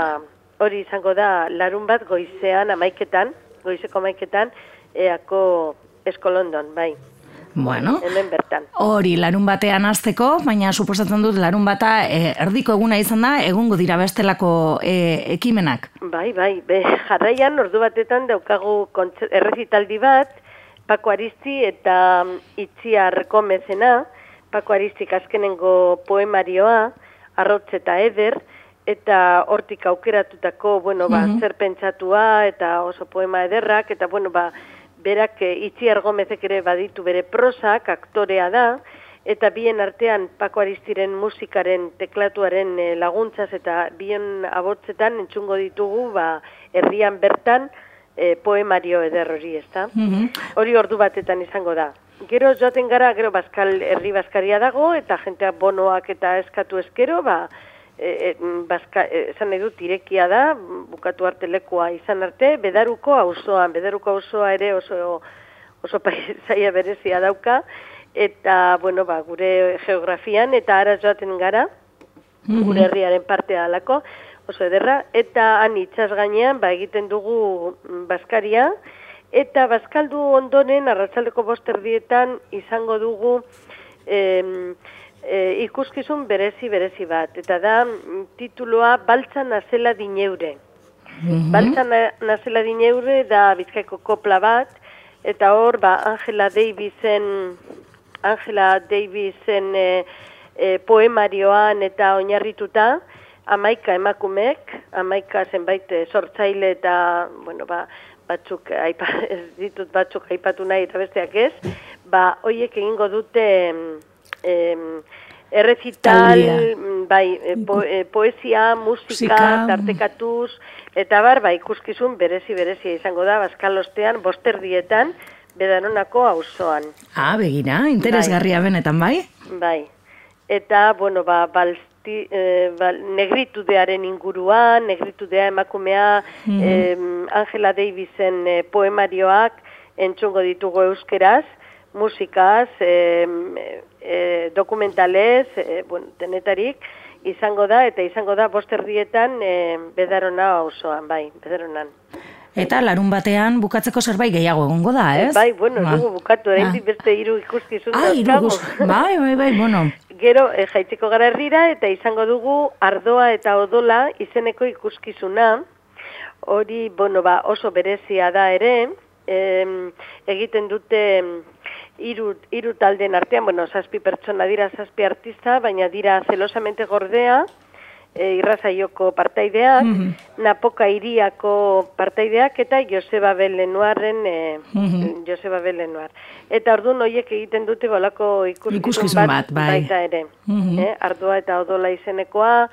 hori izango da larun bat goizean amaiketan, goizeko amaiketan, eako eskolondon, bai, Bueno, hemen bertan. hori larun batean azteko, baina suposatzen dut larun bata eh, erdiko eguna izan da, egongo dira bestelako eh, ekimenak. Bai, bai, be, [LAUGHS] jarraian ordu batetan daukagu errezitaldi bat, Pako Aristi eta mm, Itziar Gomezena, Pako Aristik azkenengo poemarioa, Arrotz eta Eder, eta hortik aukeratutako, bueno, ba, zer pentsatua, eta oso poema ederrak, eta, bueno, ba, berak eh, Itziar Gomezek ere baditu bere prosak, aktorea da, eta bien artean Pako Aristiren musikaren teklatuaren eh, laguntzaz eta bien abotzetan entzungo ditugu ba, herrian bertan eh, poemario eder hori, ezta? Mhm. Hori ordu batetan izango da. Gero joaten gara, gero Baskal herri Baskaria dago, eta jentea bonoak eta eskatu eskero, ba, e, e, e, esan nahi dut irekia da, bukatu arte lekua izan arte, bedaruko auzoan, bedaruko auzoa ere oso oso [LAUGHS] paisaia berezia dauka, eta, bueno, ba, gure geografian, eta ara joaten gara, gure herriaren partea alako, oso ederra, eta han itxas gainean, ba, egiten dugu mm, Baskaria, eta Baskaldu ondoren, arratzaldeko bosterdietan, izango dugu em, e, ikuskizun berezi berezi bat, eta da mm, tituloa Baltza nazela dineure. Baltza na- nazela dineure da bizkaiko kopla bat, eta hor, ba, Angela Davisen, Angela Davisen e, e, poemarioan eta oinarrituta, amaika emakumek, amaika zenbait sortzaile eta, bueno, ba, batzuk, aipa, [LAUGHS] ez ditut batzuk aipatu nahi eta besteak ez, ba, hoiek egingo dute em, errezital, mm, bai, e, po, e, poesia, musika, Musika. tartekatuz, eta bar, ba, ikuskizun berezi berezia izango da, baskalostean, bosterdietan, bedanonako auzoan. Ah, begira, interesgarria benetan, bai? Bai. Eta, bueno, ba, balti, e, ba, negritudearen inguruan, negritudea emakumea, em, Angela Davisen e, poemarioak entzungo ditugu euskeraz, musikaz, em, e, dokumentalez, e, bueno, denetarik, izango da, eta izango da bosterdietan e, bedarona osoan, bai, bedaronan. Eta larun batean bukatzeko zerbait gehiago egongo da, ez? Bai, bueno, Ba. dugu bukatu, Ah. beste hiru ikuskizun Ah, dauzkagu. Bai, bai, bai, bueno. [LAUGHS] Gero e, jaitzeko gara herrira eta izango dugu ardoa eta odola izeneko ikuskizuna. Hori, bueno, ba, oso berezia da ere, em, egiten dute hiru hiru taldeen artean, bueno, zazpi pertsona dira zazpi artista, baina dira zelosamente gordea, e, irrazaioko partaideak, Napoka iriako partaideak eta Joseba Belenuarren e, Mhm. Joseba Belenuar. Eta orduan hoiek egiten dute golako ikuskizun, Ikuskizun bat, bai. baita ere. Mhm. eh? Ardua eta odola izenekoa,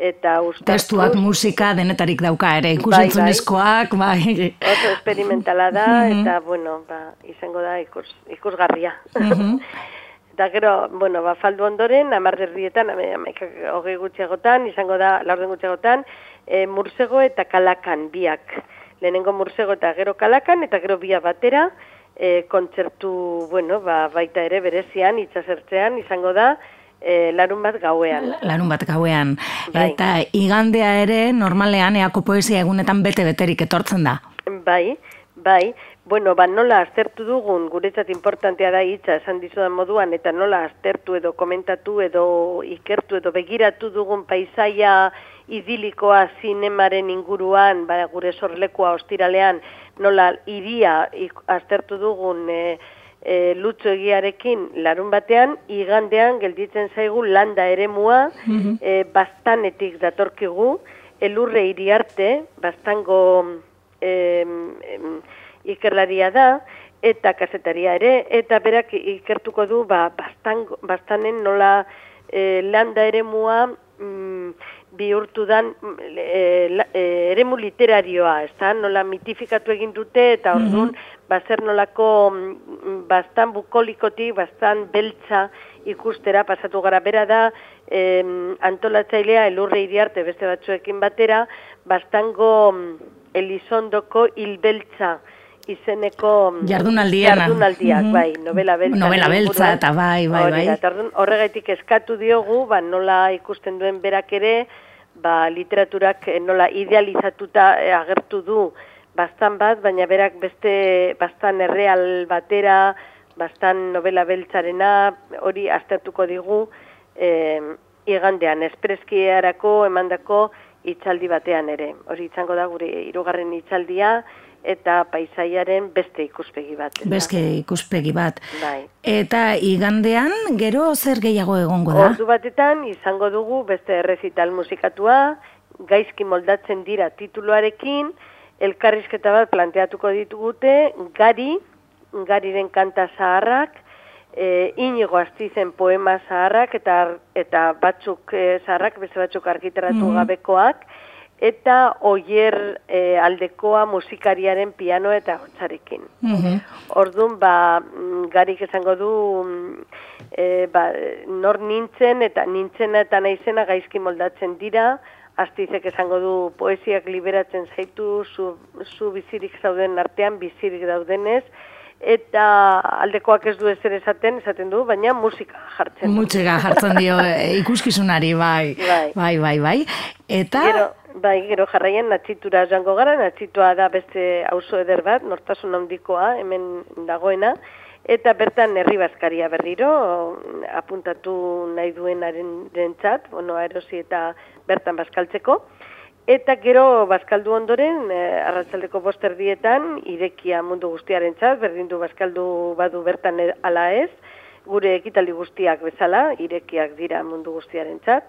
eta ustartuz. Testuak, musika, denetarik dauka ere, Bai, ikusentzunezkoak, bai. Oso experimentala da, [LAUGHS] Mhm. eta, bueno, ba, izango da ikus, ikusgarria. Mhm. [LAUGHS] eta gero, bueno, ba, faldu ondoren, amarrerdietan, amaikak hogei gutxiagotan, izango da, laurden gutxiagotan, e, mursego eta kalakan biak. Lehenengo mursego eta gero kalakan, eta gero bia batera, e, kontzertu, bueno, ba, baita ere berezian, itxasertzean, izango da, e, larun bat gauean. Larun bat gauean. Bai. Eta igandea ere, normalean, eako poesia egunetan bete-beterik etortzen da. Bai, bai, bueno, ba, nola aztertu dugun, guretzat importantea da hitza esan dizudan moduan, eta nola aztertu edo komentatu edo ikertu edo begiratu dugun paisaia idilikoa zinemaren inguruan, ba, gure sorlekoa ostiralean, nola iria aztertu dugun e, e, lutzo egiarekin larun batean, igandean gelditzen zaigu landa eremua, e, bastanetik datorkigu, elurre iriarte, bastango em, em, ikerlaria da, eta kasetaria ere, eta berak ikertuko du ba, bastan, bastanen nola e, landa eremua mm, bihurtu dan mm, e, e, eremu literarioa, ez da, nola mitifikatu egin dute, eta orduan, ba, zer nolako mm, bastan bukolikotik, bastan beltza ikustera pasatu gara. Bera da, em, antolatzailea elurre iriarte beste batzuekin batera, bastango mm, Elizondoko hilbeltza izeneko mm, Jardunaldiana. jardunaldiak, Mhm. bai, novela beltza. Novela beltza eta bai, bai, bai. horregatik eskatu diogu, ba, nola ikusten duen berak ere, ba, literaturak eh, nola idealizatuta eh, agertu du bastan bat, baina berak beste bastan erreal batera, bastan novela beltzarena, hori aztertuko digu, eh, igandean, espreskiarako emandako itzaldi batean ere. Hori izango da gure hirugarren itzaldia eta paisaiaren beste ikuspegi bat. ez da? Bezke ikuspegi bat. Bai. Eta igandean, gero zer gehiago egongo da? Ordu batetan izango dugu beste errezital musikatua, gaizki moldatzen dira tituluarekin, elkarrizketa bat planteatuko ditugute, gari, gariren kanta zaharrak, e, inigo astizen poema zaharrak, eta, eta batzuk e, zaharrak, beste batzuk argitaratu gabekoak, eta oier e, aldekoa musikariaren piano eta hotzarekin. Mhm. Orduan, ba, mm, garik esango du, mm, e, ba, nor nintzen eta nintzena eta naizena gaizki moldatzen dira, astizek esango du poesiak liberatzen zaitu, zu, zu bizirik zauden artean, bizirik daudenez, eta aldekoak ez du ezer esaten, esaten du, baina musika jartzen. Mutxega jartzen dio e, ikuskizunari, bai. Bai. Bai, bai, bai. Eta, Gero, bai, gero jarraian natxitura joango gara, natxitua da beste auzo eder bat, nortasun handikoa, hemen dagoena, eta bertan herri bazkaria berriro, apuntatu nahi duenaren dentzat, bueno, erosi eta bertan bazkaltzeko, Eta gero bazkaldu ondoren, eh, arratsaldeko boster dietan, irekia mundu guztiaren txat, berdin du bazkaldu badu bertan e- ala ez, gure ekitaldi guztiak bezala, irekiak dira mundu guztiaren txat,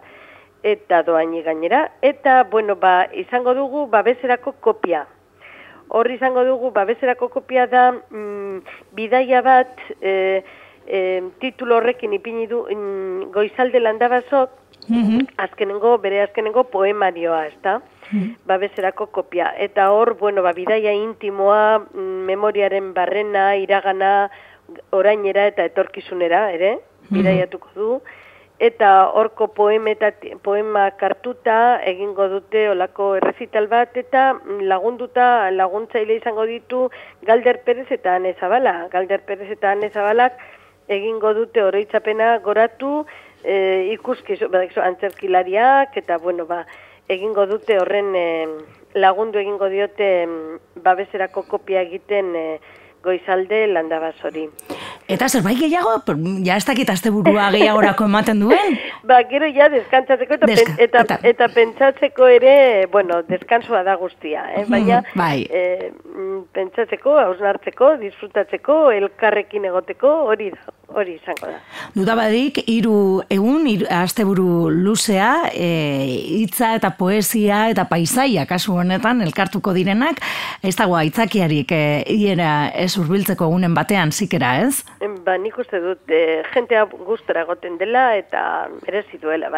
eta doaini gainera, eta, bueno, ba, izango dugu babeserako kopia. Hor izango dugu babeserako kopia da mm, bidaia bat e, e, titulo horrekin ipini du mm, goizalde landabazok, mhm, azkenengo, bere azkenengo poemarioa, ezta? Babeserako kopia. Eta hor, bueno, ba, bidaia intimoa, mm, memoriaren barrena, iragana, orainera eta etorkizunera, ere, bidaiatuko du. Eta horko poema kartuta egingo dute olako errezital bat eta lagunduta laguntzaile izango ditu Galder Perez eta Ane Zabala. Galder Perez eta Ane Zabalak egingo dute oroitzapena goratu e, ikuskizu, badakizu, antzerkilariak eta bueno, ba, egingo dute horren eh, lagundu egingo diote babeserako kopia egiten eh, goizalde landabazori. eta zerbait gehiago, ja ez dakit asteburua gehiagorako ematen duen. [LAUGHS] Ba, gero ja deskantzatzeko eta, Deska- pen, eta, eta- eta pentsatzeko ere, bueno, deskansoa da guztia, eh? baina bai. eh, mm, pentsatzeko, hausnartzeko, disfrutatzeko, elkarrekin egoteko, hori da, hori izango da. Dudabadik, hiru egun, hiru asteburu luzea, e, hitza eta poesia eta paisaia kasu honetan elkartuko direnak, ez dago aitzakiarik e, hiera ez hurbiltzeko egunen batean zikera, ez? Ba, nik uste dut, eh, jentea gustora egoten dela eta merezi duela,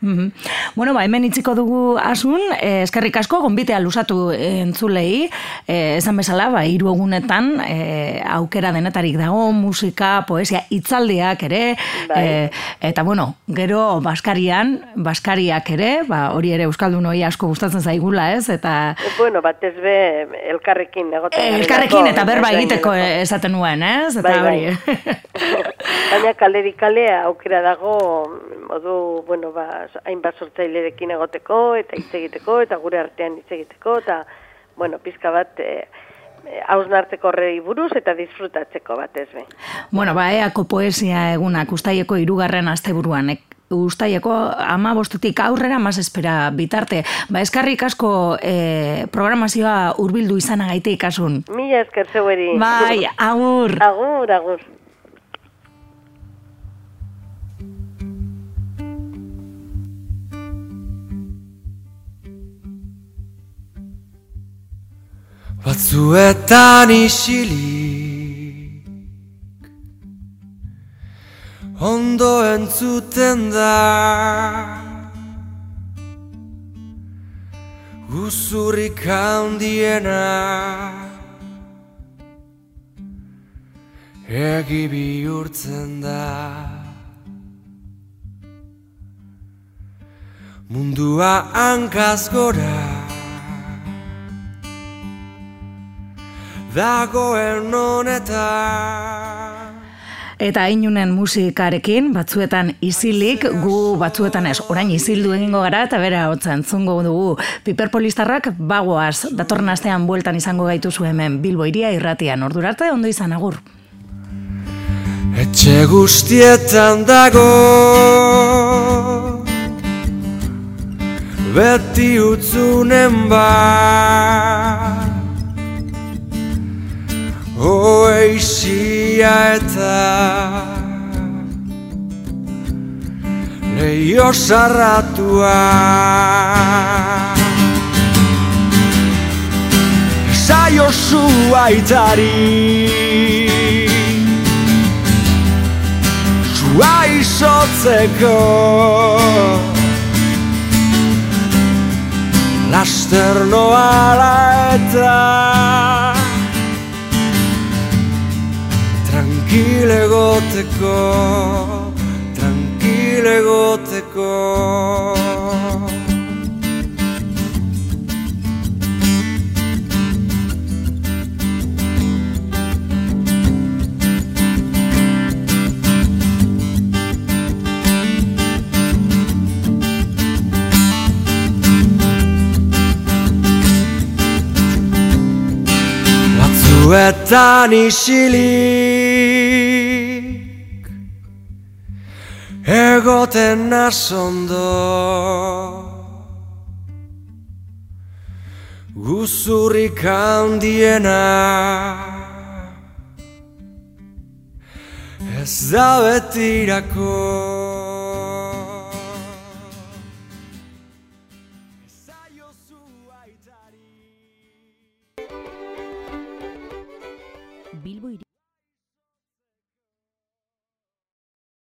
bai. Mhm. Bueno, ba, hemen itziko dugu asun, eh, eskerrik asko, gonbitea lusatu eh, entzulei, eh, esan bezala, ba, hiru egunetan eh, aukera denetarik dago, musika, poesia, hitzaldiak ere, Bai. eh, eta bueno, gero Baskarian, Baskariak ere, ba, hori ere Euskaldun hori asko gustatzen zaigula, ez? Eta bueno, batez be elkarrekin egoten eh, elkarrekin eta berba gainera. egiteko eh, esaten nuen, ez? Eta Bai, bai. hori. [LAUGHS] Baina kaleri kalea aukera dago modu, bueno, ba, hainbat sortzailerekin egoteko eta hitz egiteko eta gure artean hitz egiteko eta bueno, pizka bat eh, hausnartzeko horrei buruz eta disfrutatzeko batez be. Bueno, ba, eako poesia egunak ustaieko irugarren asteburuan, ek, ustaieko ama bostetik aurrera mas espera bitarte. Ba, eskarrik asko e, programazioa hurbildu izanagaitik asun. Mila esker zeueri. Bai, agur. Agur, agur. Batzuetan isilik Ondo entzuten da. Guzurrik handiena Egi bihurtzen da. Mundua hankaz gora dagoen honetan. Eta inunen musikarekin, batzuetan isilik, gu batzuetan ez, orain isildu egingo gara, eta bera hotza entzungo dugu. Piperpolistarrak bagoaz, datorren astean bueltan izango gaituzu hemen, Bilbo iria irratian, ordurarte ondo izan agur. Etxe guztietan dago Beti utzunen bat Oeixia eta Leio sarratua. Saio zuaitari Sua isotzeko. Laster noala eta Tranquile goteko Tranquile goteko Zuetan isilik. Egoten nasondo Guzurrik handiena. Ez da betirako